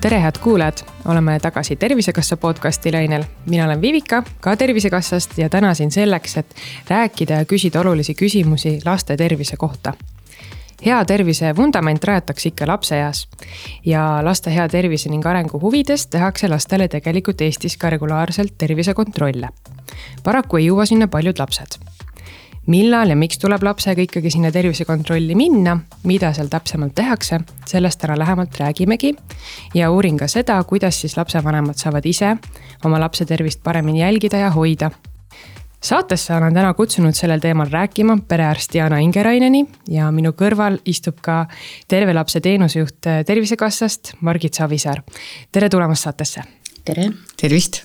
tere, head kuulajad, oleme tagasi Tervisekassa podcasti lainel. mina olen Vivika, ka Tervisekassast ja täna siin selleks, et rääkida ja küsida olulisi küsimusi laste tervise kohta. Hea tervise vundament rajatakse ikka lapseeas ja laste hea tervise ning arengu huvides tehakse lastele tegelikult Eestis ka regulaarselt tervisekontrolle. paraku ei jõua sinna paljud lapsed millal ja miks tuleb lapsega ikkagi sinna tervisekontrolli minna, mida seal täpsemalt tehakse, sellest täna lähemalt räägimegi. ja uurin ka seda, kuidas siis lapsevanemad saavad ise oma lapse tervist paremini jälgida ja hoida. Saatesse olen täna kutsunud sellel teemal rääkima perearst Jana Ingeraineni ja minu kõrval istub ka Terve Lapse teenusejuht Tervisekassast, Margit Savisaar. tere tulemast saatesse. tere. tervist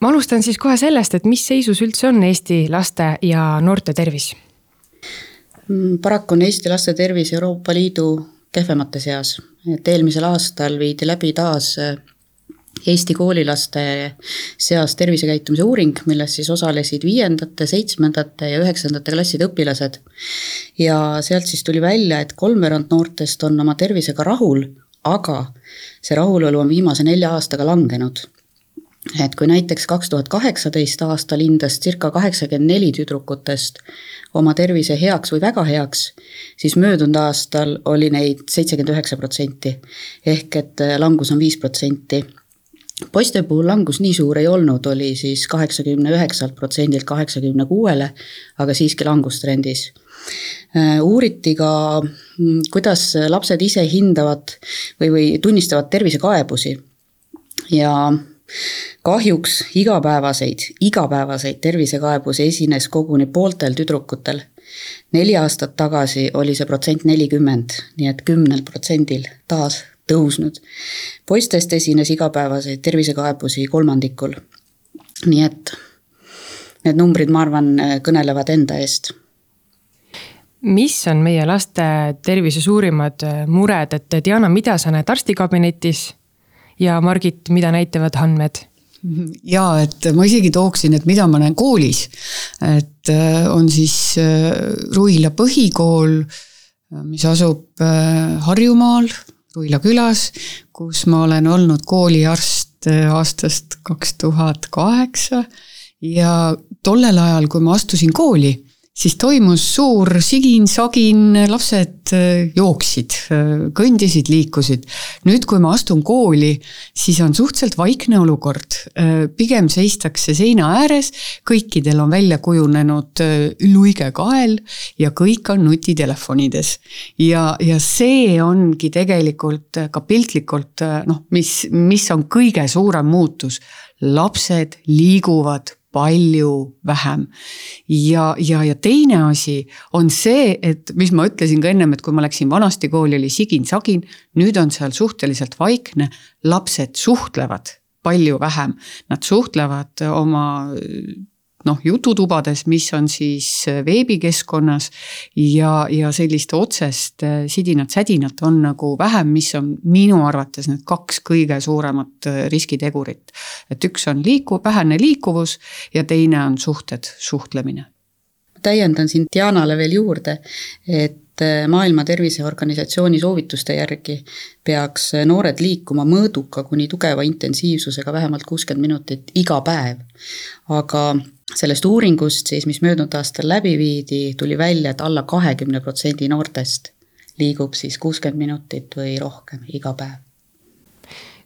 ma alustan siis kohe sellest, et mis seisus üldse on Eesti laste ja noorte tervis? Mm, paraku on Eesti laste tervis Euroopa Liidu kehvemate seas, et eelmisel aastal viidi läbi taas Eesti koolilaste seas tervisekäitumise uuring, milles siis osalesid viiendate, seitsmendate ja üheksandate klasside õpilased. ja sealt siis tuli välja, et kolmveerand noortest on oma tervisega rahul, aga see rahulolu on viimase nelja aastaga langenud et kui näiteks kaks tuhat kaheksateist aastal hindas circa kaheksakümmend neli tüdrukutest oma tervise heaks või väga heaks, siis möödunud aastal oli neid seitsekümmend üheksa protsenti. ehk et langus on viis protsenti. Poiste puhul langus nii suur ei olnud, oli siis kaheksakümne üheksalt protsendilt kaheksakümne kuuele, aga siiski langustrendis äh, uuriti ka, mm, kuidas lapsed ise hindavad või, või tunnistavad tervisekaebusi ja kahjuks igapäevaseid, igapäevaseid tervisekaebusi esines koguni pooltel tüdrukutel. neli aastat tagasi oli see protsent nelikümmend, nii et kümnel protsendil taas tõusnud. poistest esines igapäevaseid tervisekaebusi kolmandikul. nii et need numbrid, ma arvan, kõnelevad enda eest mis on meie laste tervise suurimad mured, et Diana, mida sa näed arstikabinetis ja Margit, mida näitavad andmed? ja et ma isegi tooksin, et mida ma näen koolis, et äh, on siis äh, Ruila põhikool, äh, mis asub Harjumaal, Ruila külas, kus ma olen olnud kooliarst aastast kaks tuhat kaheksa. Ja tollel ajal, kui ma astusin kooli siis toimus suur sigin-sagin, lapsed äh, jooksid, äh, kõndisid, liikusid. nüüd, kui ma astun kooli, siis on suhteliselt vaikne olukord. Äh, pigem seistakse seina ääres, kõikidel on välja kujunenud luige kael ja kõik on nutitelefonides. ja, ja see ongi tegelikult ka piltlikult noh, mis, mis on kõige suurem muutus. lapsed liiguvad palju vähem. ja, ja, ja teine asi on see, et mis ma ütlesin ka ennem, et kui ma läksin vanasti kooli, oli sigin-sagin, nüüd on seal suhteliselt vaikne, lapsed suhtlevad palju vähem, nad suhtlevad oma noh, jututubades, mis on siis äh, veebikeskkonnas ja, ja sellist otsest äh, sidinat-sädinat on nagu vähem, mis on minu arvates need kaks kõige suuremat äh, riskitegurit. et üks on liiku-, vähene liikuvus ja teine on suhted, suhtlemine. täiendan siin Dianale veel juurde, et Maailma Terviseorganisatsiooni soovituste järgi peaks noored liikuma mõõduka kuni tugeva intensiivsusega vähemalt kuuskümmend minutit iga päev. aga sellest uuringust siis, mis möödunud aastal läbi viidi, tuli välja, et alla kahekümne protsendi noortest liigub siis kuuskümmend minutit või rohkem iga päev.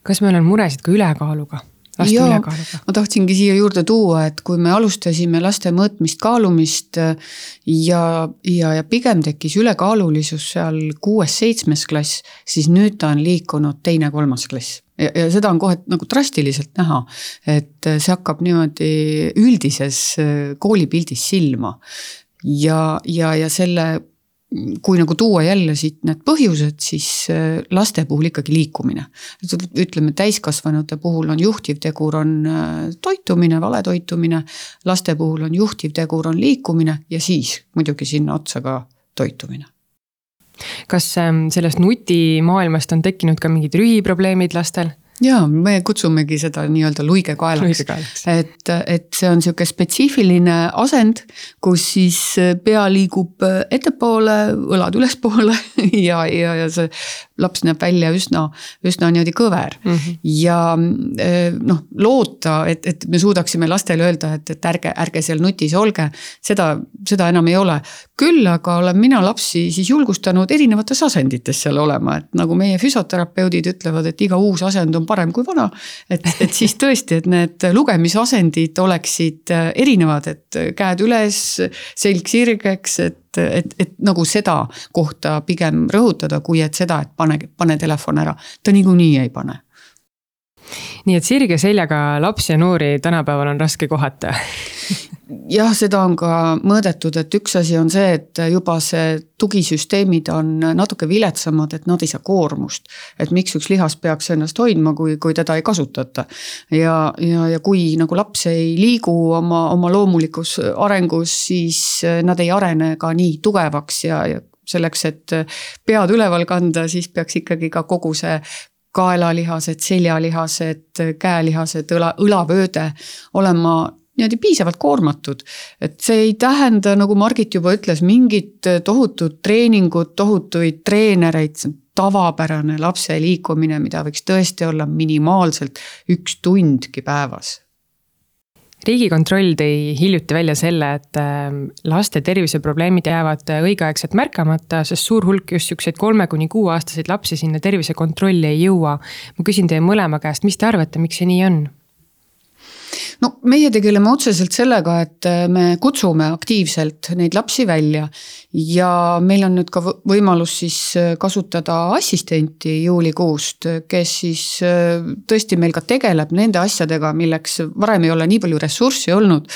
kas meil on muresid ka ülekaaluga? Laste Jaa, ülekaaluga? ma tahtsingi siia juurde tuua, et kui me alustasime laste mõõtmist, kaalumist ja, ja, ja pigem tekkis ülekaalulisus seal kuues-seitsmes klass, siis nüüd ta on liikunud teine-kolmas klass ja, ja seda on kohe nagu drastiliselt näha, et see hakkab niimoodi üldises äh, koolipildis silma. ja, ja, ja selle, kui nagu tuua jälle siit need põhjused, siis äh, laste puhul ikkagi liikumine. ütleme, täiskasvanute puhul on juhtivtegur on äh, toitumine, vale toitumine, laste puhul on juhtivtegur on liikumine ja siis muidugi sinna otsa ka toitumine kas ähm, sellest nutimaailmast on tekkinud ka mingid rühiprobleemid lastel? Ja me kutsumegi seda nii-öelda luigekaelaks, luigekaelaks., et, et see on sihuke spetsiifiline asend, kus siis pea liigub ettepoole, õlad ülespoole ja, ja, ja see laps näeb välja üsna, üsna niimoodi kõver mm. -hmm. ja eh, noh, loota, et, et me suudaksime lastele öelda, et, et ärge, ärge seal nutis olge, seda, seda enam ei ole. Küll aga olen mina lapsi siis julgustanud erinevates asendites seal olema, et nagu meie füsioterapeudid ütlevad, et iga uus asend on parem kui vana. et, et siis tõesti, et need lugemisasendid oleksid eh, erinevad, et käed üles, selg sirgeks, et et, et nagu seda kohta pigem rõhutada, kui et seda, et pane, pane telefon ära, ta niikuinii ei pane nii et sirge seljaga lapsi ja noori tänapäeval on raske kohata jah, seda on ka mõõdetud, et üks asi on see, et juba see tugisüsteemid on natuke viletsamad, et nad ei saa koormust. et miks üks lihas peaks ennast hoidma, kui, kui teda ei kasutata. ja, ja, ja kui nagu laps ei liigu oma, oma loomulikus arengus, siis nad ei arene ka nii tugevaks ja, ja selleks, et pead üleval kanda, siis peaks ikkagi ka kogu see kaelalihased, seljalihased, käelihased, õla, õlavööde olema niimoodi piisavalt koormatud. et see ei tähenda, nagu Margit juba ütles, mingit tohutut treeningut, tohutuid treenereid, see on tavapärane lapse liikumine, mida võiks tõesti olla minimaalselt üks tundki päevas riigikontroll tõi hiljuti välja selle, et ähm, laste terviseprobleemid jäävad õigeaegselt märkamata, sest suur hulk just siukseid kolme kuni kuueaastaseid lapsi sinna tervisekontrolli ei jõua. ma küsin teie mõlema käest, mis te arvate, miks see nii on? No meie tegeleme otseselt sellega, et äh, me kutsume aktiivselt neid lapsi välja. ja meil on nüüd ka võimalus siis äh, kasutada assistenti juulikuust, kes siis äh, tõesti meil ka tegeleb nende asjadega, milleks varem ei ole nii palju ressurssi olnud.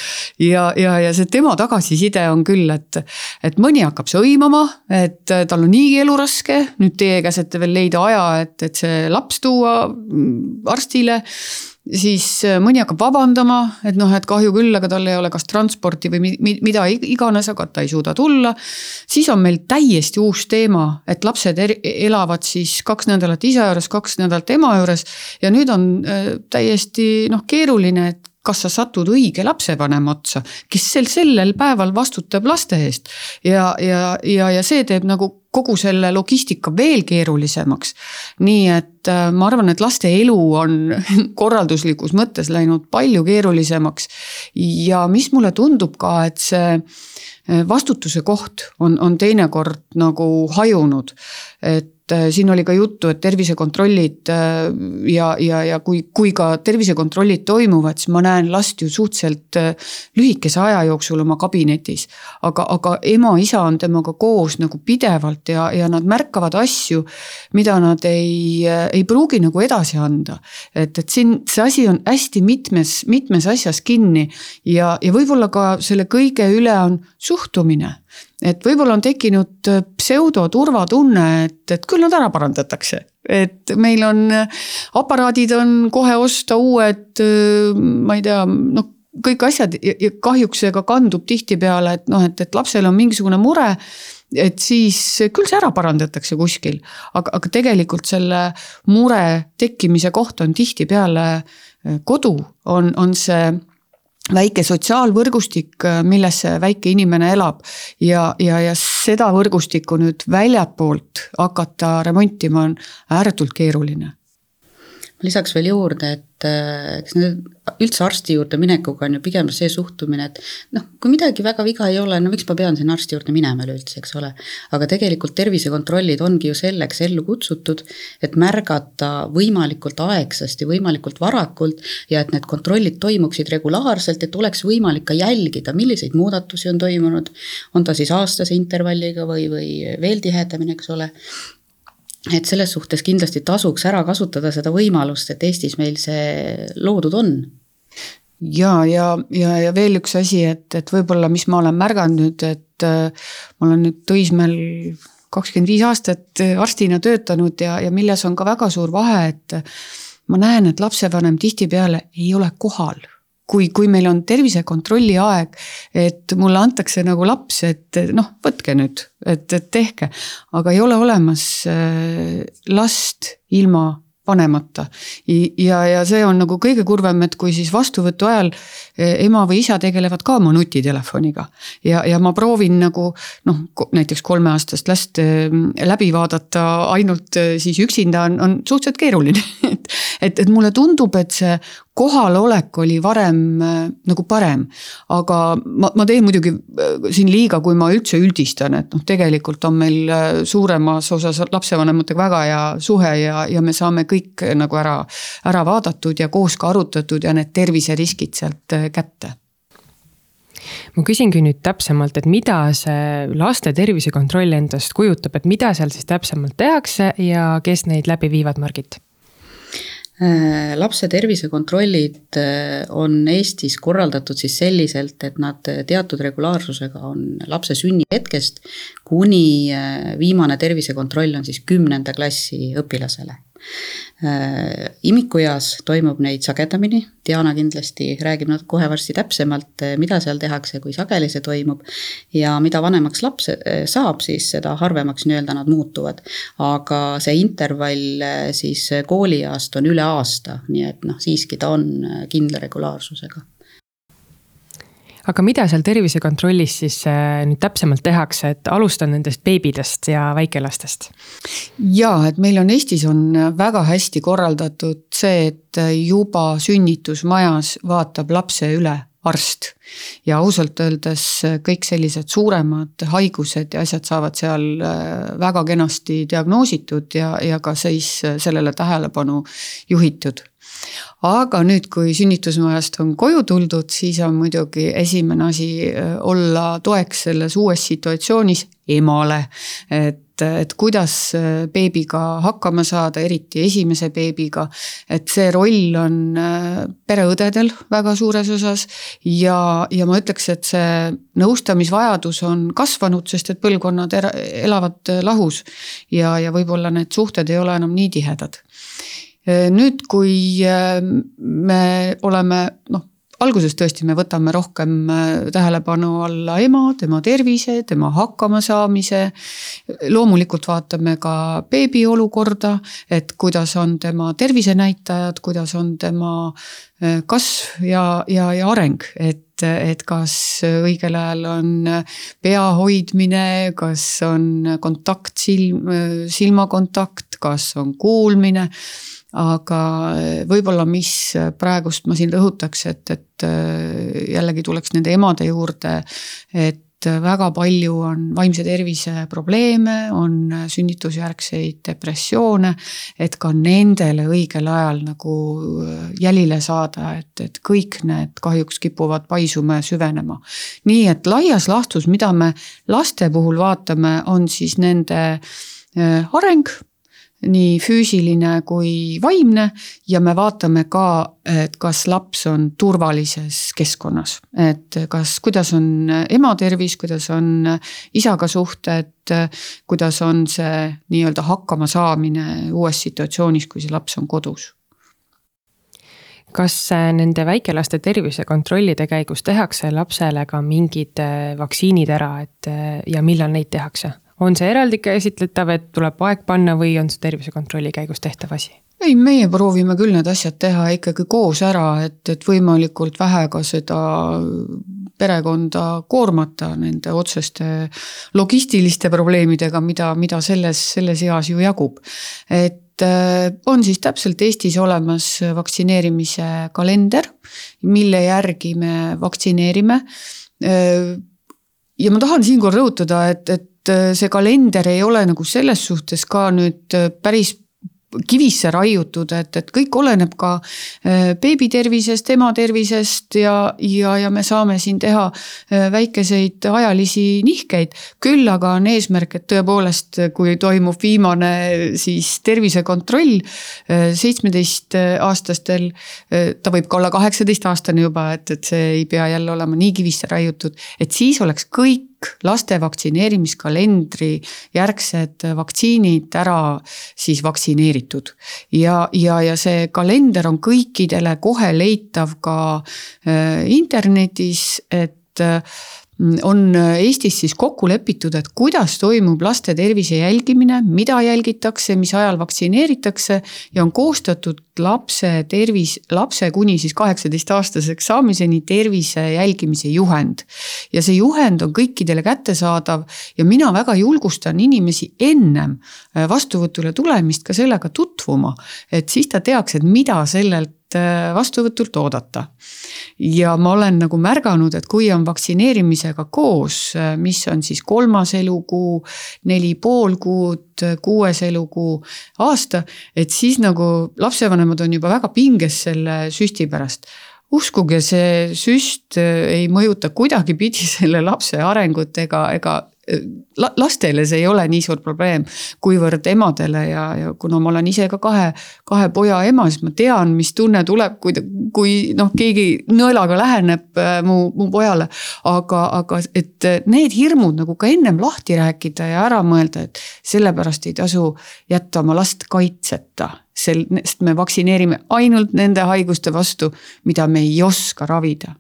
ja, ja, ja see tema tagasiside on küll, et, et mõni hakkab sõimama, et tal on niigi elu raske, nüüd teie käsite veel leida aja, et, et see laps tuua mm, arstile siis mõni hakkab vabandama, et noh, et kahju küll, aga tal ei ole kas transporti või mida iganes, aga ta ei suuda tulla. siis on meil täiesti uus teema, et lapsed elavad siis kaks nädalat isa juures, kaks nädalat ema juures. ja nüüd on äh, täiesti noh, keeruline, et kas sa satud õige lapsevanema otsa, kes sel, sellel päeval vastutab laste eest. ja, ja, ja, ja see teeb nagu kogu selle logistika veel keerulisemaks. nii et äh, ma arvan, et laste elu on korralduslikus mõttes läinud palju keerulisemaks. ja mis mulle tundub ka, et see äh, vastutuse koht on, on teinekord nagu hajunud. et Äh, siin oli ka juttu, et tervisekontrollid ja, ja, ja kui, kui ka tervisekontrollid toimuvad, siis ma näen last ju suhteliselt lühikese aja jooksul oma kabinetis. aga, aga ema-isa on temaga koos nagu pidevalt ja, ja nad märkavad asju, mida nad ei, ei pruugi nagu edasi anda. et, et siin see asi on hästi mitmes, mitmes asjas kinni ja, ja võib-olla ka selle kõige üle on suhtumine et võib-olla on tekkinud pseudoturvatunne, et, et küll nad ära parandatakse. et meil on, aparaadid on kohe osta uued, ma ei tea, noh kõik asjad ja kahjuks see ka kandub tihtipeale, et noh, et, et lapsel on mingisugune mure et siis küll see ära parandatakse kuskil, aga, aga tegelikult selle mure tekkimise koht on tihtipeale kodu, on, on see väike sotsiaalvõrgustik, milles see väike inimene elab. ja, ja, ja seda võrgustikku nüüd väljapoolt hakata remontima on ääretult keeruline. Lisaks veel juurde, et et äh, eks need üldse arsti juurde minekuga on ju pigem see suhtumine, et noh, kui midagi väga viga ei ole, no miks ma pean sinna arsti juurde minema üleüldse, eks ole. aga tegelikult tervisekontrollid ongi ju selleks ellu kutsutud, et märgata võimalikult aegsasti, võimalikult varakult ja et need kontrollid toimuksid regulaarselt, et oleks võimalik ka jälgida, milliseid muudatusi on toimunud. on ta siis aastase intervalliga või, või veel tihedamini, eks ole et selles suhtes kindlasti tasuks ära kasutada seda võimalust, et Eestis meil see loodud on. ja, ja, ja, ja veel üks asi, et, et võib-olla, mis ma olen märganud et äh, ma olen nüüd Tõismäel kakskümmend viis aastat arstina töötanud ja, ja milles on ka väga suur vahe, et ma näen, et lapsevanem tihtipeale ei ole kohal kui, kui meil on tervisekontrolli aeg, et mulle antakse nagu laps, et noh, võtke nüüd, et, et tehke. aga ei ole olemas äh, last ilma panemata. ja, ja see on nagu kõige kurvem, et kui siis vastuvõtu ajal eh, ema või isa tegelevad ka oma nutitelefoniga. ja, ja ma proovin nagu noh, näiteks kolmeaastast last eh, läbi vaadata ainult siis üksinda on, on suhteliselt keeruline et, et, mulle tundub, et see kohalolek oli varem äh, nagu parem. aga ma, ma teen muidugi äh, siin liiga, kui ma üldse üldistan, et noh, tegelikult on meil äh, suuremas osas lapsevanematega väga hea suhe ja, ja me saame kõik nagu ära, ära vaadatud ja koos ka arutatud ja need terviseriskid sealt kätte ma küsingi nüüd täpsemalt, et mida see laste tervisekontroll endast kujutab, et mida seal siis täpsemalt tehakse ja kes neid läbi viivad, Margit? Äh, lapse tervisekontrollid äh, on Eestis korraldatud siis selliselt, et nad teatud regulaarsusega on lapse sünnihetkest kuni äh, viimane tervisekontroll on siis kümnenda klassi õpilasele. Äh, imikueas toimub neid sagedamini, Diana kindlasti räägib natuke kohe varsti täpsemalt, äh, mida seal tehakse, kui sageli see toimub. ja mida vanemaks laps äh, saab, siis seda harvemaks nii-öelda nad muutuvad. aga see intervall siis koolieast on üle aasta, nii et noh, siiski ta on kindla regulaarsusega aga mida seal tervisekontrollis siis äh, nüüd täpsemalt tehakse, et alustan nendest beebidest ja väikelastest? ja, et meil on Eestis on väga hästi korraldatud see, et juba sünnitusmajas vaatab lapse üle arst. ja ausalt öeldes kõik sellised suuremad haigused ja asjad saavad seal äh, väga kenasti diagnoositud ja, ja ka siis sellele tähelepanu juhitud aga nüüd, kui sünnitusmajast on koju tuldud, siis on muidugi esimene asi äh, olla toeks selles uues situatsioonis emale. et, et kuidas äh, beebiga hakkama saada, eriti esimese beebiga. et see roll on äh, pereõdedel väga suures osas ja, ja ma ütleks, et see nõustamisvajadus on kasvanud, sest et põlvkonnad elavad lahus. ja, ja võib-olla need suhted ei ole enam nii tihedad nüüd, kui äh, me oleme noh, alguses tõesti me võtame rohkem äh, tähelepanu alla ema, tema tervise, tema hakkamasaamise. loomulikult vaatame ka beebi olukorda, et kuidas on tema tervisenäitajad, kuidas on tema kasv ja, ja, ja areng, et et kas õigel ajal on pea hoidmine, kas on kontakt silm, silmakontakt, kas on kuulmine aga eh, võib-olla, mis praegust ma siin rõhutaks, et, et eh, jällegi tuleks nende emade juurde, et väga palju on vaimse tervise probleeme, on sünnitusjärgseid depressioone. et ka nendele õigel ajal nagu jälile saada, et, et kõik need kahjuks kipuvad paisuma ja süvenema. nii et laias laastus, mida me laste puhul vaatame, on siis nende eh, areng nii füüsiline kui vaimne ja me vaatame ka, et kas laps on turvalises keskkonnas. et kas, kuidas on ema tervis, kuidas on isaga suhted, kuidas on see nii-öelda hakkamasaamine uues situatsioonis, kui see laps on kodus kas nende väikelaste tervisekontrollide käigus tehakse lapsele ka mingid vaktsiinid ära, et ja millal neid tehakse? On see eraldi käsitletav, et tuleb aeg panna või on see tervisekontrolli käigus tehtav asi? ei, meie proovime küll need asjad teha ikkagi koos ära, et, et võimalikult vähe ka seda perekonda koormata nende otseste logistiliste probleemidega, mida, mida selles, selles eas ju jagub. et äh, on siis täpselt Eestis olemas vaktsineerimise kalender, mille järgi me vaktsineerime. Äh, ja ma tahan siinkohal rõhutada, et, et Äh, see kalender ei ole nagu selles suhtes ka nüüd äh, päris kivisse raiutud, et, et kõik oleneb ka äh, beebi tervisest, ema tervisest ja, ja, ja me saame siin teha väikeseid ajalisi nihkeid. küll aga on eesmärk, et tõepoolest, kui toimub viimane siis tervisekontroll seitsmeteistaastastel, ta võib ka olla kaheksateistaastane juba, et, et see ei pea jälle olema nii kivisse raiutud, et siis oleks kõik kõik laste vaktsineerimiskalendri järgsed vaktsiinid ära siis vaktsineeritud. ja, ja, ja see kalender on kõikidele kohe leitav ka äh, internetis, et on Eestis siis kokku lepitud, et kuidas toimub laste tervise jälgimine, mida jälgitakse, mis ajal vaktsineeritakse ja on koostatud lapse tervis, lapse kuni siis kaheksateistaastaseks saamiseni tervise jälgimise juhend. ja see juhend on kõikidele kättesaadav ja mina väga julgustan inimesi ennem äh, vastuvõtule tulemist ka sellega tutvuma, et siis ta teaks, et mida sellelt äh, vastuvõtult oodata. Ja ma olen nagu märganud, et kui on vaktsineerimisega koos, mis on siis kolmas elukuu, neli pool kuud, kuues elukuu, aasta, et siis nagu lapsevanemad on juba väga pinges selle süsti pärast. Uskuge, see süst ei mõjuta kuidagipidi selle lapse arengut ega, ega lastele see ei ole nii suur probleem, kuivõrd emadele ja, ja kuna ma olen ise ka kahe, kahe poja ema, siis ma tean, mis tunne tuleb, kui, kui noh, keegi nõelaga läheneb äh, mu, mu pojale. aga, aga et need hirmud nagu ka ennem lahti rääkida ja ära mõelda, et sellepärast ei tasu jätta oma last kaitseta. sest me vaktsineerime ainult nende haiguste vastu, mida me ei oska ravida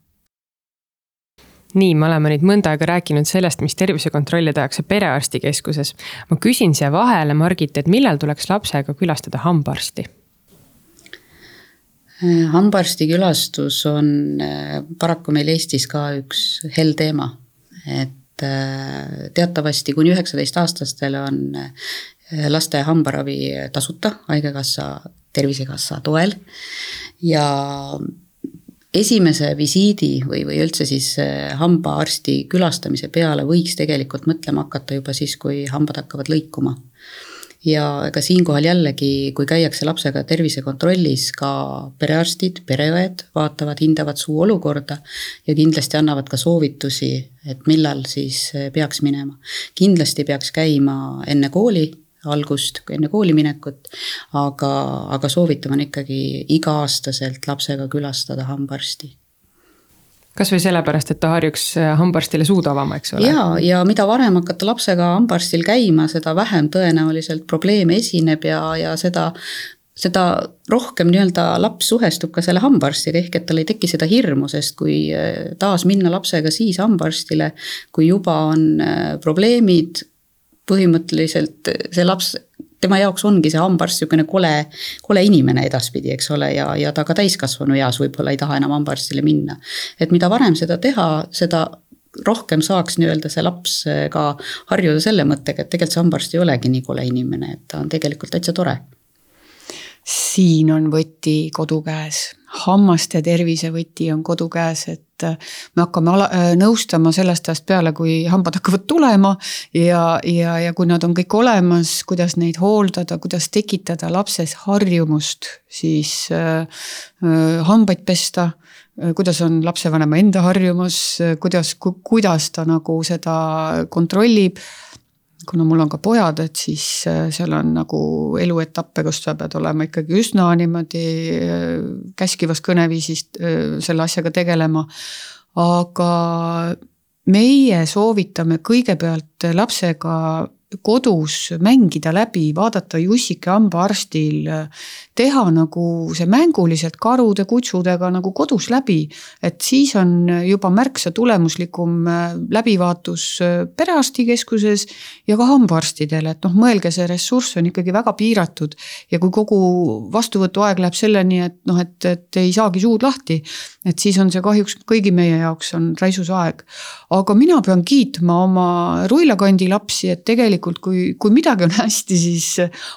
nii, me oleme nüüd mõnda aega rääkinud sellest, mis tervisekontrolle tehakse perearstikeskuses. ma küsin siia vahele, Margit, et millal tuleks lapsega külastada hambaarsti? hambaarsti külastus on äh, paraku meil Eestis ka üks hell teema, et äh, teatavasti kuni üheksateistaastastele on äh, laste hambaravi tasuta Haigekassa, Tervisekassa toel ja esimese visiidi või, või üldse siis äh, hambaarsti külastamise peale võiks tegelikult mõtlema hakata juba siis, kui hambad hakkavad lõikuma. ja ega siinkohal jällegi, kui käiakse lapsega tervisekontrollis, ka perearstid, pereõed vaatavad, hindavad suu olukorda ja kindlasti annavad ka soovitusi, et millal siis äh, peaks minema. kindlasti peaks käima enne kooli algust, enne kooli minekut. aga, aga soovitav on ikkagi iga-aastaselt lapsega külastada hambaarsti kasvõi sellepärast, et ta harjuks äh, hambaarstile suud avama, eks ole. ja, ja mida varem hakata lapsega hambaarstil käima, seda vähem tõenäoliselt probleeme esineb ja, ja seda seda rohkem nii-öelda laps suhestub ka selle hambaarstiga, ehk et tal ei teki seda hirmu, sest kui äh, taas minna lapsega siis hambaarstile, kui juba on äh, probleemid põhimõtteliselt see laps, tema jaoks ongi see hambaarst niisugune kole, kole inimene edaspidi, eks ole, ja, ja ta ka täiskasvanu eas võib-olla ei taha enam hambaarstile minna. et mida varem seda teha, seda rohkem saaks nii-öelda see laps ka harjuda selle mõttega, et tegelikult see hambaarst ei olegi nii kole inimene, et ta on tegelikult täitsa tore siin on võti kodu käes, hammaste tervise võti on kodu käes, et äh, me hakkame ala, äh, nõustama sellest ajast peale, kui hambad hakkavad tulema ja, ja, ja kui nad on kõik olemas, kuidas neid hooldada, kuidas tekitada lapses harjumust siis äh, äh hambaid pesta kuidas on lapsevanema enda harjumus, kuidas, kuidas ta nagu seda kontrollib kuna mul on ka pojad, et siis äh, seal on nagu eluetappe, kus sa pead olema ikkagi üsna niimoodi äh, käskivas kõneviisist äh, selle asjaga tegelema. aga meie soovitame kõigepealt lapsega kodus mängida läbi, vaadata Jussike hambaarstil, teha nagu see mänguliselt karude, kutsudega nagu kodus läbi. et siis on juba märksa tulemuslikum äh, läbivaatus äh, perearstikeskuses ja ka hambaarstidel, et noh, mõelge, see ressurss on ikkagi väga piiratud. ja kui kogu vastuvõtuaeg läheb selleni, et noh, et, et ei saagi suud lahti, et siis on see kahjuks kõigi meie jaoks on raisus aeg. aga mina pean kiitma oma Ruila kandi lapsi, et tegelikult tegelikult, kui, kui midagi on hästi, siis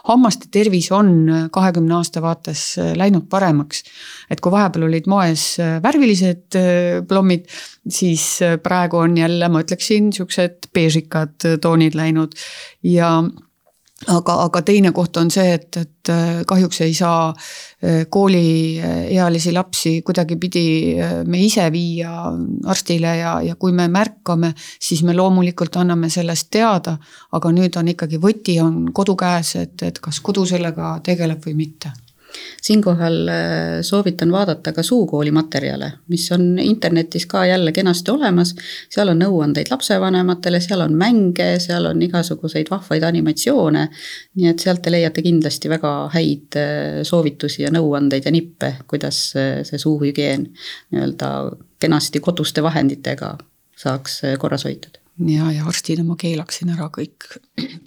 hammaste tervis on kahekümne aasta vaates läinud paremaks. et kui vahepeal olid moes värvilised äh, plommid, siis praegu on jälle, ma ütleksin, siuksed beežikad toonid läinud ja aga, aga teine koht on see, et, et äh, kahjuks ei saa äh, kooliealisi lapsi kuidagipidi äh, me ise viia arstile ja, ja kui me märkame, siis me loomulikult anname sellest teada. aga nüüd on ikkagi võti on kodu käes, et, et kas kodu sellega tegeleb või mitte siinkohal äh, soovitan vaadata ka suukooli materjale, mis on internetis ka jälle kenasti olemas. seal on nõuandeid lapsevanematele, seal on mänge, seal on igasuguseid vahvaid animatsioone. nii et sealt te leiate kindlasti väga häid äh, soovitusi ja nõuandeid ja nippe, kuidas äh, see suuhügieen nii-öelda kenasti koduste vahenditega saaks korras hoitud ja, ja arstina ma keelaksin ära kõik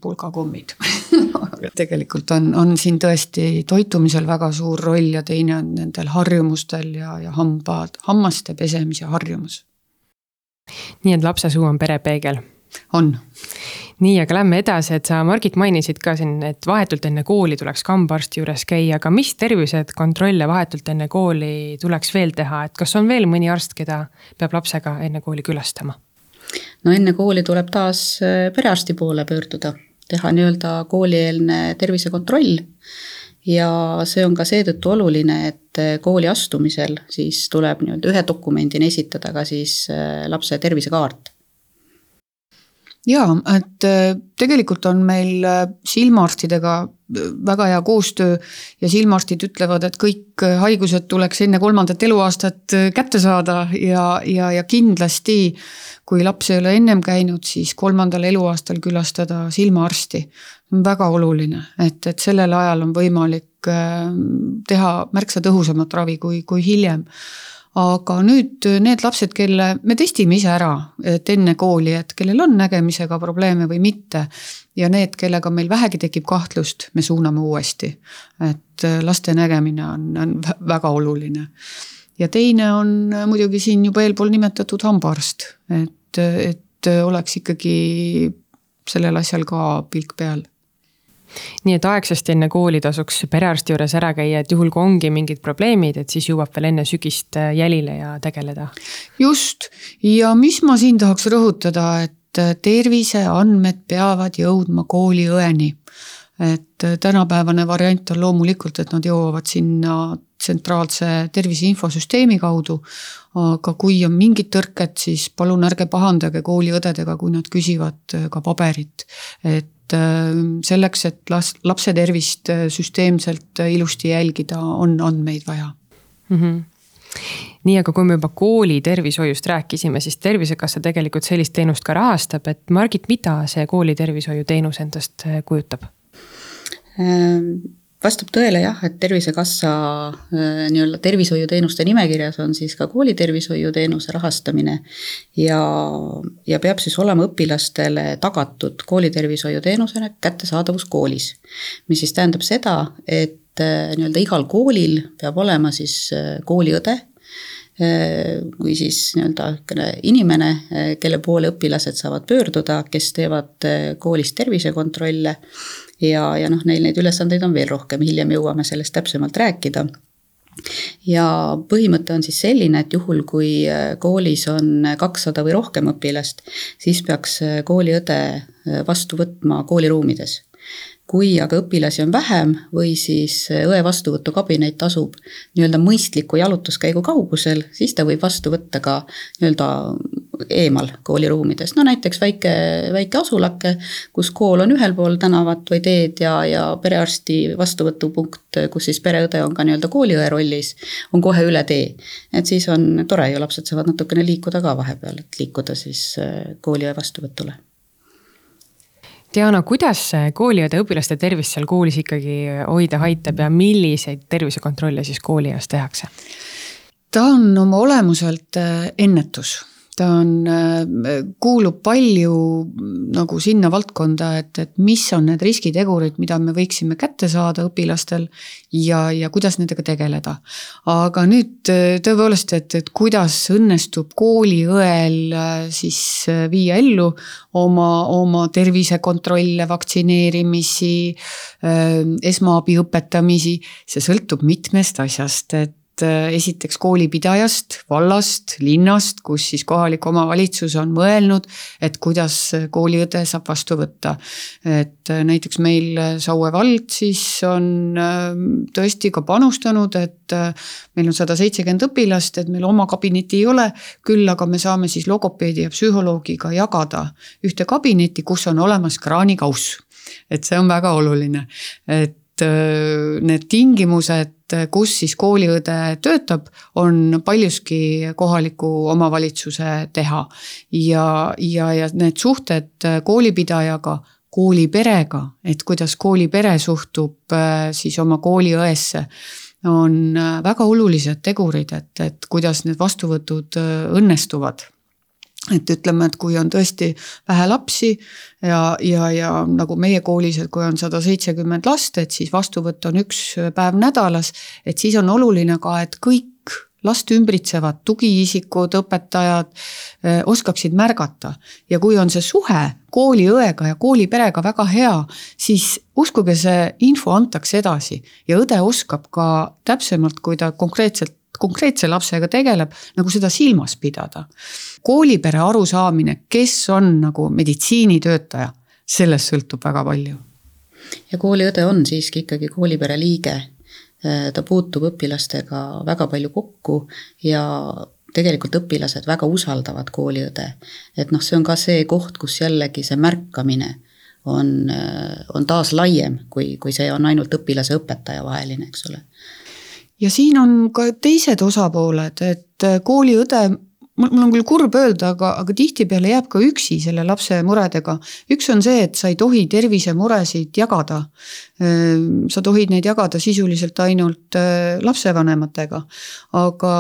pulgakommid tegelikult on, on siin tõesti toitumisel väga suur roll ja teine on nendel harjumustel ja, ja hambad, hammaste pesemise harjumus. nii et lapse suu on perepeegel? on. nii, aga lähme edasi, et sa, Margit, mainisid ka siin, et vahetult enne kooli tuleks hambaarsti juures käia, aga mis tervisekontrolle vahetult enne kooli tuleks veel teha, et kas on veel mõni arst, keda peab lapsega enne kooli külastama? No enne kooli tuleb taas äh, perearsti poole pöörduda, teha nii-öelda koolieelne tervisekontroll. Ja see on ka seetõttu oluline, et äh, kooli astumisel siis tuleb nii-öelda ühe dokumendina esitada ka siis äh, lapse tervisekaart. Jaa, et tegelikult on meil silmaarstidega väga hea koostöö ja silmaarstid ütlevad, et kõik haigused tuleks enne kolmandat eluaastat kätte saada ja, ja, ja kindlasti kui laps ei ole ennem käinud, siis kolmandal eluaastal külastada silmaarsti. väga oluline, et, et sellel ajal on võimalik teha märksa tõhusamat ravi kui, kui hiljem aga nüüd need lapsed, kelle me testime ise ära, et enne kooli, et kellel on nägemisega probleeme või mitte. ja need, kellega meil vähegi tekib kahtlust, me suuname uuesti. et laste nägemine on, on väga oluline. ja teine on muidugi siin juba eelpool nimetatud hambaarst, et, et oleks ikkagi sellel asjal ka pilk peal nii et aegsasti enne kooli tasuks perearsti juures ära käia, et juhul kui ongi mingid probleemid, et siis jõuab veel enne sügist äh, jälile ja tegeleda. just, ja mis ma siin tahaks rõhutada, et äh, terviseandmed peavad jõudma kooliõeni. et äh, tänapäevane variant on loomulikult, et nad jõuavad sinna tsentraalse tervise infosüsteemi kaudu. Aga kui on mingid tõrked, siis palun ärge pahandage kooliõdedega, kui nad küsivad ka paberit. et et äh, selleks, et las-, lapse tervist äh, süsteemselt äh, ilusti jälgida, on andmeid vaja mm. -hmm nii, aga kui me juba kooli tervishoiust rääkisime, siis Tervisekassa tegelikult sellist teenust ka rahastab, et Margit, mida see kooli tervishoiuteenus endast kujutab? Ähm, vastab tõele jah, et Tervisekassa äh, nii-öelda tervishoiuteenuste nimekirjas on siis ka koolitervishoiuteenuse rahastamine. ja, ja peab siis olema õpilastele tagatud koolitervishoiuteenusena kättesaadavus koolis. mis siis tähendab seda, et äh, nii-öelda igal koolil peab olema siis äh, kooliõde kui siis nii-öelda inimene, kelle poole õpilased saavad pöörduda, kes teevad koolis tervisekontrolle ja, ja noh, neil neid ülesandeid on veel rohkem, hiljem jõuame sellest täpsemalt rääkida. Ja põhimõte on siis selline, et juhul, kui äh, koolis on kakssada või rohkem õpilast, siis peaks äh, kooliõde äh, vastu võtma kooliruumides kui aga õpilasi on vähem või siis õe vastuvõtukabinet asub nii-öelda mõistliku jalutuskäigu kaugusel, siis ta võib vastu võtta ka nii-öelda eemal kooliruumides, no näiteks väike, väike asulake, kus kool on ühel pool tänavat või teed ja, ja perearsti vastuvõtupunkt, kus siis pereõde on ka nii-öelda kooliõe rollis, on kohe üle tee. et siis on tore ja lapsed saavad natukene liikuda ka vahepeal, et liikuda siis kooliõe vastuvõtule Diana, kuidas kooliõde õpilaste tervist seal koolis ikkagi hoida aitab ja milliseid tervisekontrolle siis kooli eas tehakse? ta on oma olemuselt äh, ennetus ta on, äh, kuulub palju nagu sinna valdkonda, et, et mis on need riskitegurid, mida me võiksime kätte saada õpilastel ja, ja kuidas nendega tegeleda. aga nüüd äh, tõepoolest, et, et kuidas õnnestub kooliõel äh, siis viia ellu oma, oma tervisekontrolle, vaktsineerimisi, esmaabi õpetamisi, see sõltub mitmest asjast, et Äh, esiteks koolipidajast, vallast, linnast, kus siis kohalik omavalitsus on mõelnud, et kuidas kooliõde saab vastu võtta. et äh, näiteks meil Saue vald siis on äh, tõesti ka panustanud, et meil on sada seitsekümmend õpilast, et meil oma kabinetti ei ole, küll aga me saame siis logopeedi ja psühholoogiga jagada ühte kabinetti, kus on olemas kraanikauss. et see on väga oluline, et need tingimused kus siis kooliõde töötab, on paljuski kohaliku omavalitsuse teha. ja, ja, ja need suhted koolipidajaga, kooliperega, et kuidas koolipere suhtub äh, siis oma kooliõesse on äh, väga olulised tegurid, et, et kuidas need vastuvõtud äh, õnnestuvad et ütleme, et kui on tõesti vähe lapsi ja, ja, ja nagu meie koolis, et kui on sada seitsekümmend last, et siis vastuvõtt on üks päev nädalas. et siis on oluline ka, et kõik last ümbritsevad tugiisikud, õpetajad eh, oskaksid märgata. ja kui on see suhe kooliõega ja kooliperega väga hea, siis uskuge, see info antakse edasi ja õde oskab ka täpsemalt, kui ta konkreetselt konkreetse lapsega tegeleb, nagu seda silmas pidada. koolipere arusaamine, kes on nagu meditsiinitöötaja, sellest sõltub väga palju. ja kooliõde on siiski ikkagi koolipere liige ta puutub õpilastega väga palju kokku ja tegelikult õpilased väga usaldavad kooliõde. et noh, see on ka see koht, kus jällegi see märkamine on, on taas laiem, kui, kui see on ainult õpilase õpetaja vaheline, eks ole. Ja siin on ka teised osapooled, et kooliõde mul, on küll kurb öelda, aga, aga tihtipeale jääb ka üksi selle lapse muredega. üks on see, et sa ei tohi tervisemuresid jagada. Ehm, sa tohid neid jagada sisuliselt ainult äh, lapsevanematega. aga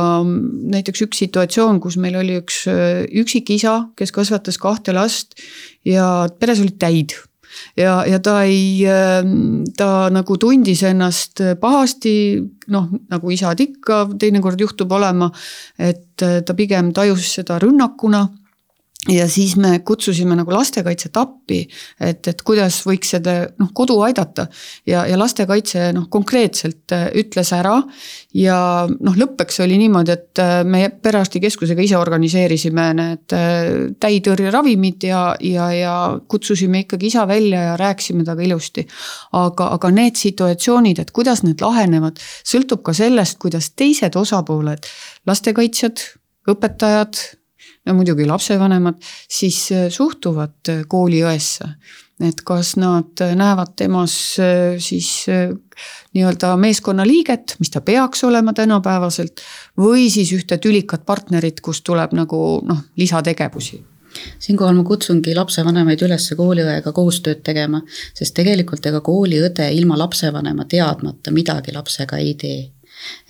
näiteks üks situatsioon, kus meil oli üks äh, üksikisa, kes kasvatas kahte last ja peres olid täid ja, ja ta ei, ähm, ta nagu tundis ennast pahasti, noh, nagu isad ikka teinekord juhtub olema, et äh, ta pigem tajus seda rünnakuna ja siis me kutsusime nagu lastekaitset appi, et, et kuidas võiks seda noh, kodu aidata. ja, ja lastekaitse noh, konkreetselt äh, ütles ära ja noh, lõppeks oli niimoodi, et äh, me perearstikeskusega ise organiseerisime need äh, täitõrjeravimid ja, ja, ja kutsusime ikkagi isa välja ja rääkisime temaga ilusti. aga, aga need situatsioonid, et kuidas need lahenevad, sõltub ka sellest, kuidas teised osapooled, lastekaitsjad, õpetajad no muidugi lapsevanemad, siis äh, suhtuvad äh, kooliõesse. et kas nad äh, näevad temas siis nii-öelda meeskonnaliiget, mis ta peaks olema tänapäevaselt, või siis ühte tülikat partnerit, kust tuleb nagu noh, lisategevusi siinkohal ma kutsungi lapsevanemaid üles kooliõega koostööd tegema, sest tegelikult ega kooliõde ilma lapsevanema teadmata midagi lapsega ei tee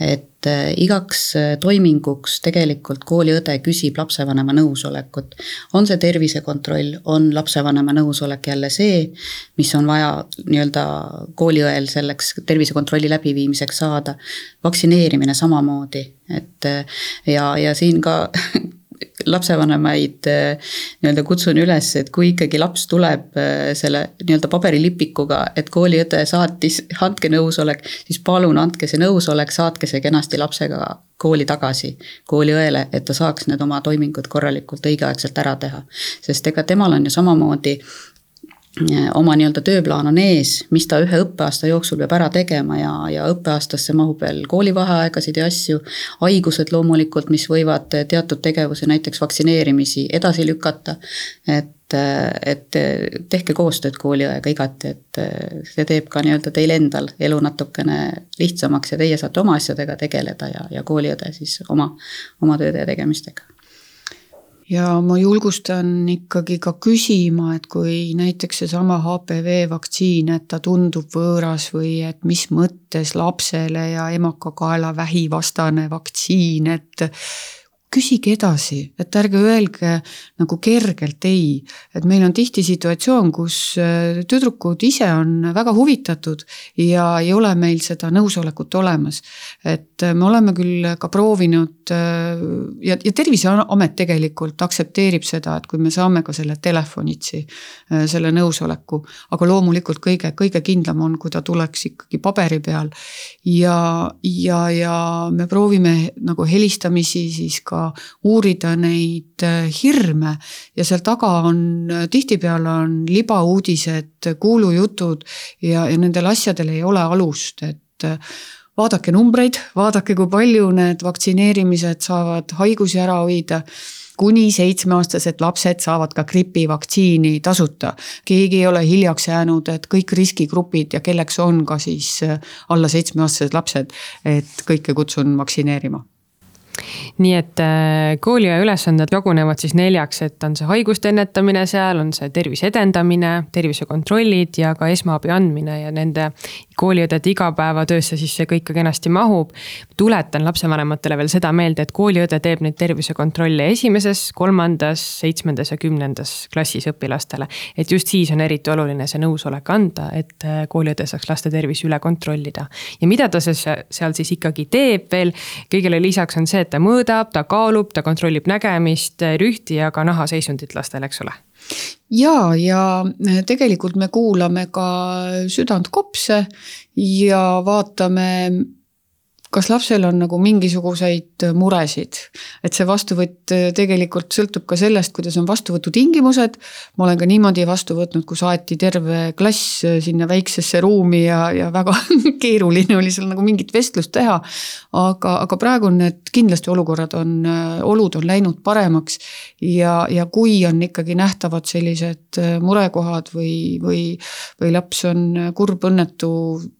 et äh, igaks äh, toiminguks tegelikult kooliõde küsib lapsevanema nõusolekut. on see tervisekontroll, on lapsevanema nõusolek jälle see, mis on vaja nii-öelda kooliõel selleks tervisekontrolli läbiviimiseks saada. vaktsineerimine samamoodi, et äh, ja, ja siin ka lapsevanemaid eh, nii-öelda kutsun üles, et kui ikkagi laps tuleb eh, selle nii-öelda paberilipikuga, et kooliõde saatis, andke nõusolek, siis palun andke see nõusolek, saatke see kenasti lapsega kooli tagasi kooliõele, et ta saaks need oma toimingud korralikult õigeaegselt ära teha. sest ega temal on ju samamoodi oma nii-öelda tööplaan on ees, mis ta ühe õppeaasta jooksul peab ära tegema ja, ja õppeaastasse mahub veel koolivaheaegasid ja asju. haigused loomulikult, mis võivad teatud tegevusi, näiteks vaktsineerimisi edasi lükata. et, et tehke koostööd kooliõega igati, et see teeb ka nii-öelda teil endal elu natukene lihtsamaks ja teie saate oma asjadega tegeleda ja, ja kooliõde siis oma, oma tööde ja tegemistega ja ma julgustan ikkagi ka küsima, et kui näiteks seesama HPV vaktsiin, et ta tundub võõras või et mis mõttes lapsele ja emakakaelavähi vastane vaktsiin, et küsige edasi, et ärge öelge nagu kergelt ei. et meil on tihti situatsioon, kus äh, tüdrukud ise on väga huvitatud ja ei ole meil seda nõusolekut olemas. et äh, me oleme küll ka proovinud äh, ja, ja Terviseamet tegelikult aktsepteerib seda, et kui me saame ka selle telefonitsi, selle nõusoleku. aga loomulikult kõige, kõige kindlam on, kui ta tuleks ikkagi paberi peal. ja, ja, ja me proovime nagu helistamisi siis ka uurida neid äh, hirme. Ja seal taga on äh, tihtipeale on libauudised, kuulujutud ja, ja nendel asjadel ei ole alust, et äh, vaadake numbreid, vaadake, kui palju need vaktsineerimised saavad haigusi ära hoida. Kuni seitsmeaastased lapsed saavad ka gripivaktsiini tasuta. keegi ei ole hiljaks jäänud, et kõik riskigrupid ja kelleks on ka siis alla seitsmeaastased lapsed, et kõike kutsun vaktsineerima nii et äh, kooliaja ülesanded jagunevad siis neljaks, et on see haiguste ennetamine seal, on see tervise edendamine, tervisekontrollid ja ka esmaabi andmine ja nende kooliõdede igapäevatöösse siis see kõik ka kenasti mahub. tuletan lapsevanematele veel seda meelde, et kooliõde teeb neid tervisekontrolle esimeses, kolmandas, seitsmendas ja kümnendas klassis õpilastele. et just siis on eriti oluline see nõusolek anda, et äh, kooliõde saaks laste tervise üle kontrollida. ja mida ta seal siis ikkagi teeb veel, kõigele lisaks on see, et ta mõõdab, ta kaalub, ta kontrollib nägemist, rühti ja ka nahaseisundit lastel, eks ole? Ja, ja tegelikult me kuulame ka südant-kopse ja vaatame kas lapsel on nagu mingisuguseid muresid, et see vastuvõtt äh, tegelikult sõltub ka sellest, kuidas on vastuvõtutingimused. ma olen ka niimoodi vastu võtnud, kus aeti terve klass äh, sinna väiksesse ruumi ja, ja väga keeruline oli seal nagu mingit vestlust teha. aga, aga praegu on need kindlasti olukorrad on, äh, olud on läinud paremaks ja, ja kui on ikkagi nähtavad sellised murekohad või, või, või laps on kurb, õnnetu,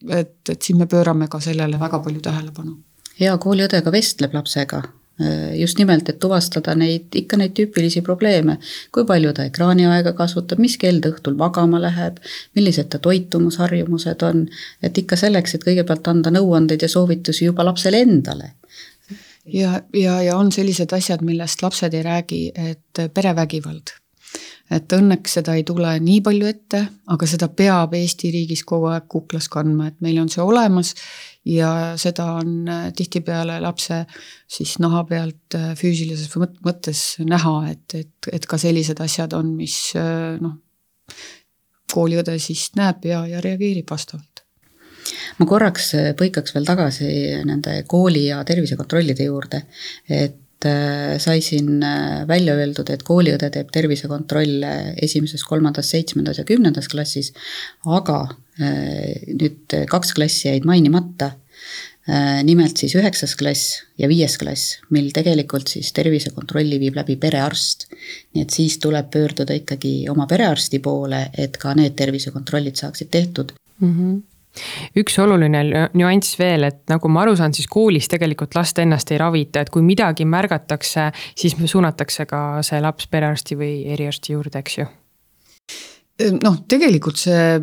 et, et siis me pöörame ka sellele väga palju tähelepanu. Hea kooliõde ka vestleb lapsega, just nimelt, et tuvastada neid, ikka neid tüüpilisi probleeme. kui palju ta ekraaniaega kasutab, mis kell ta õhtul magama läheb, millised ta toitumusharjumused on, et ikka selleks, et kõigepealt anda nõuandeid ja soovitusi juba lapsele endale. Ja, ja, ja on sellised asjad, millest lapsed ei räägi, et perevägivald et õnneks seda ei tule nii palju ette, aga seda peab Eesti riigis kogu aeg kuklas kandma, et meil on see olemas ja seda on äh, tihtipeale lapse siis naha pealt äh, füüsilises mõttes näha, et, et, et ka sellised asjad on, mis äh, noh, kooliõde siis näeb ja, ja reageerib vastavalt. Ma korraks põikaks veel tagasi nende kooli ja tervisekontrollide juurde, et sai siin äh, välja öeldud, et kooliõde teeb tervisekontrolle esimeses, kolmandas, seitsmendas ja kümnendas klassis, aga äh, nüüd kaks klassi jäid mainimata. nimelt siis üheksas klass ja viies klass, mil tegelikult siis tervisekontrolli viib läbi perearst. nii et siis tuleb pöörduda ikkagi oma perearsti poole, et ka need tervisekontrollid saaksid tehtud mm. -hmm üks oluline nüanss veel, et nagu ma aru saan, siis koolis tegelikult last ennast ei ravita, et kui midagi märgatakse, siis suunatakse ka see laps perearsti või eriarsti juurde, eks ju? noh, tegelikult see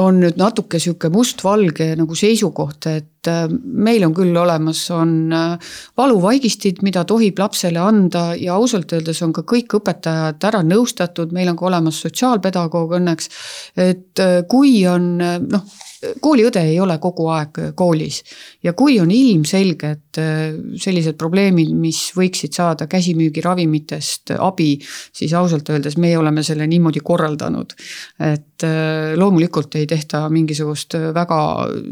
on nüüd natuke sihuke mustvalge nagu seisukoht, et äh, meil on küll olemas, on äh, valuvaigistid, mida tohib lapsele anda ja ausalt öeldes on ka kõik õpetajad ära nõustatud, meil on ka olemas sotsiaalpedagoog õnneks. et äh, kui on noh kooliõde ei ole kogu aeg koolis ja kui on ilmselged äh, sellised probleemid, mis võiksid saada käsimüügiravimitest abi, siis ausalt öeldes meie oleme selle niimoodi korraldanud. et äh, loomulikult ei tehta mingisugust väga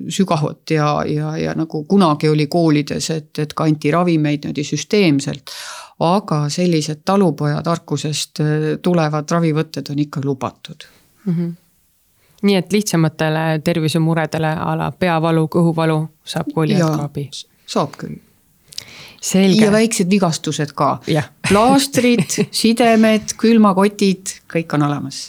sügavat ja, ja, ja nagu kunagi oli koolides, et, et ka anti ravimeid niimoodi süsteemselt aga sellised talupojatarkusest äh, tulevad ravivõtted on ikka lubatud mm. -hmm nii et lihtsamatele tervisemuredele a la peavalu, kõhuvalu saab kooliõed ka abi? saab küll. Ja väiksed vigastused ka. plaastrid sidemed, külmakotid, kõik on olemas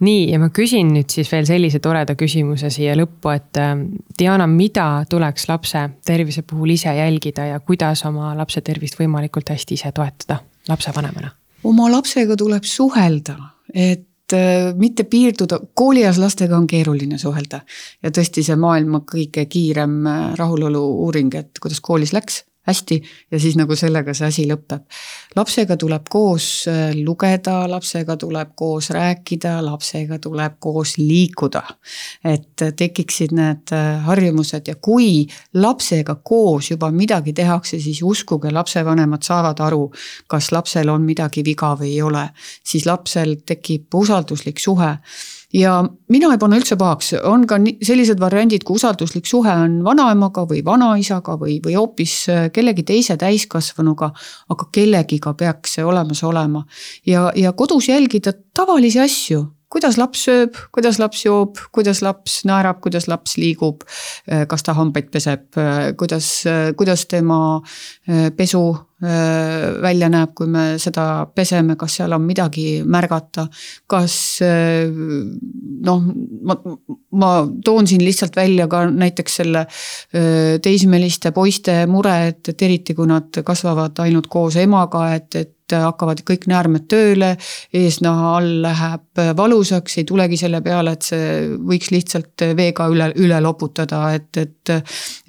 nii, ja ma küsin nüüd siis veel sellise toreda küsimuse siia lõppu, et äh, Diana, mida tuleks lapse tervise puhul ise jälgida ja kuidas oma lapse tervist võimalikult hästi ise toetada lapsevanemana? oma lapsega tuleb suhelda, et mitte piirduda, koolieas lastega on keeruline suhelda. ja tõesti see maailma kõige kiirem äh, rahulolu uuring, et kuidas koolis läks hästi ja siis nagu sellega see asi lõpeb. lapsega tuleb koos äh, lugeda, lapsega tuleb koos rääkida, lapsega tuleb koos liikuda. et tekiksid need äh, harjumused ja kui lapsega koos juba midagi tehakse, siis uskuge, lapsevanemad saavad aru, kas lapsel on midagi viga või ei ole. siis lapsel tekib usalduslik suhe ja mina ei pane üldse pahaks, on ka sellised variandid, kui usalduslik suhe on vanaemaga või vanaisaga või, või hoopis äh, kellegi teise täiskasvanuga. aga kellegiga peaks see olemas olema ja, ja kodus jälgida tavalisi asju kuidas laps sööb, kuidas laps joob, kuidas laps naerab, kuidas laps liigub, äh, kas ta hambaid peseb, äh, kuidas, kuidas tema pesu Äh, välja näeb, kui me seda peseme, kas seal on midagi märgata. kas äh, noh, ma, ma toon siin lihtsalt välja ka näiteks selle äh, teismeliste poiste mure, et, et eriti kui nad kasvavad ainult koos emaga, et, et hakkavad kõik näärmed tööle, eesnaha all läheb valusaks, ei tulegi selle peale, et see võiks lihtsalt veega üle, üle loputada, et, et.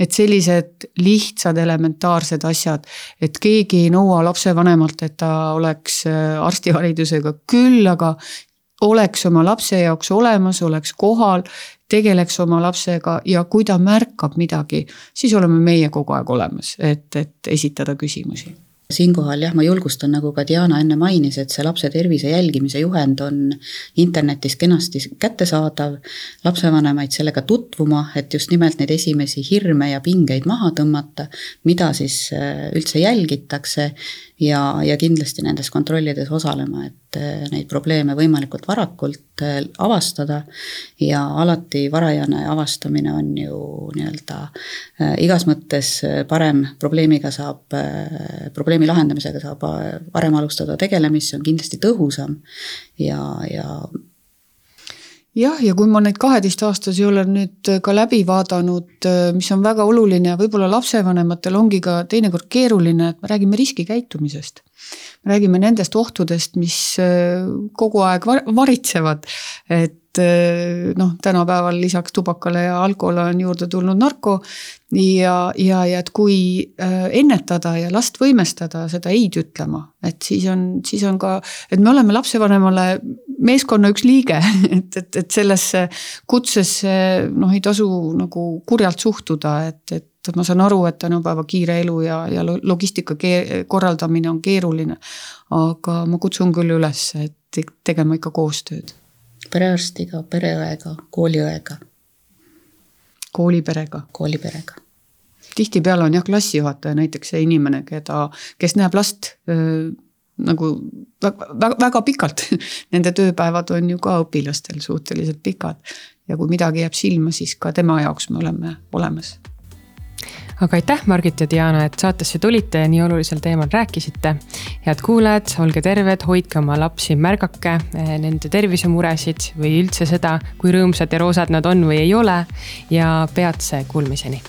et sellised lihtsad elementaarsed asjad, et keegi ei nõua lapsevanemalt, et ta oleks arstiharidusega küll, aga oleks oma lapse jaoks olemas, oleks kohal, tegeleks oma lapsega ja kui ta märkab midagi, siis oleme meie kogu aeg olemas, et, et esitada küsimusi siinkohal jah, ma julgustan, nagu ka Diana enne mainis, et see lapse tervise jälgimise juhend on internetis kenasti kättesaadav. lapsevanemaid sellega tutvuma, et just nimelt neid esimesi hirme ja pingeid maha tõmmata, mida siis äh, üldse jälgitakse ja, ja kindlasti nendes kontrollides osalema, et äh, neid probleeme võimalikult varakult äh, avastada. ja alati varajane avastamine on ju nii-öelda äh, igas mõttes parem, probleemiga saab, probleemi lahendamisega saab varem alustada tegelemist, see on kindlasti tõhusam ja, ja jah, ja kui ma neid kaheteistaastasi olen nüüd ka läbi vaadanud, mis on väga oluline võib-olla lapsevanematel ongi ka teinekord keeruline, et me räägime riskikäitumisest. me räägime nendest ohtudest, mis äh, kogu aeg varitsevad, et äh, noh, tänapäeval lisaks tubakale ja alkoholile on juurde tulnud narko ja, ja, ja et kui äh, ennetada ja last võimestada seda ei-d ütlema, et siis on, siis on ka, et me oleme lapsevanemale meeskonna üks liige, et, et, et sellesse kutsesse noh, ei tasu nagu kurjalt suhtuda, et, et ma saan aru, et tänapäeva kiire elu ja, ja logistika korraldamine on keeruline. aga ma kutsun küll üles, et tegema ikka koostööd. Perearstiga, pereõega, kooliõega kooliperega. kooliperega. tihtipeale on jah, klassijuhataja näiteks see inimene, keda, kes näeb last öö, nagu väga, väga, väga pikalt Nende tööpäevad on ju ka õpilastel suhteliselt pikad. ja kui midagi jääb silma, siis ka tema jaoks me oleme olemas aga aitäh, Margit ja Diana, et saatesse tulite ja nii olulisel teemal rääkisite. head kuulajad, olge terved, hoidke oma lapsi, märgake eh, nende tervisemuresid või üldse seda, kui rõõmsad ja roosad nad on või ei ole ja peatse kuulmiseni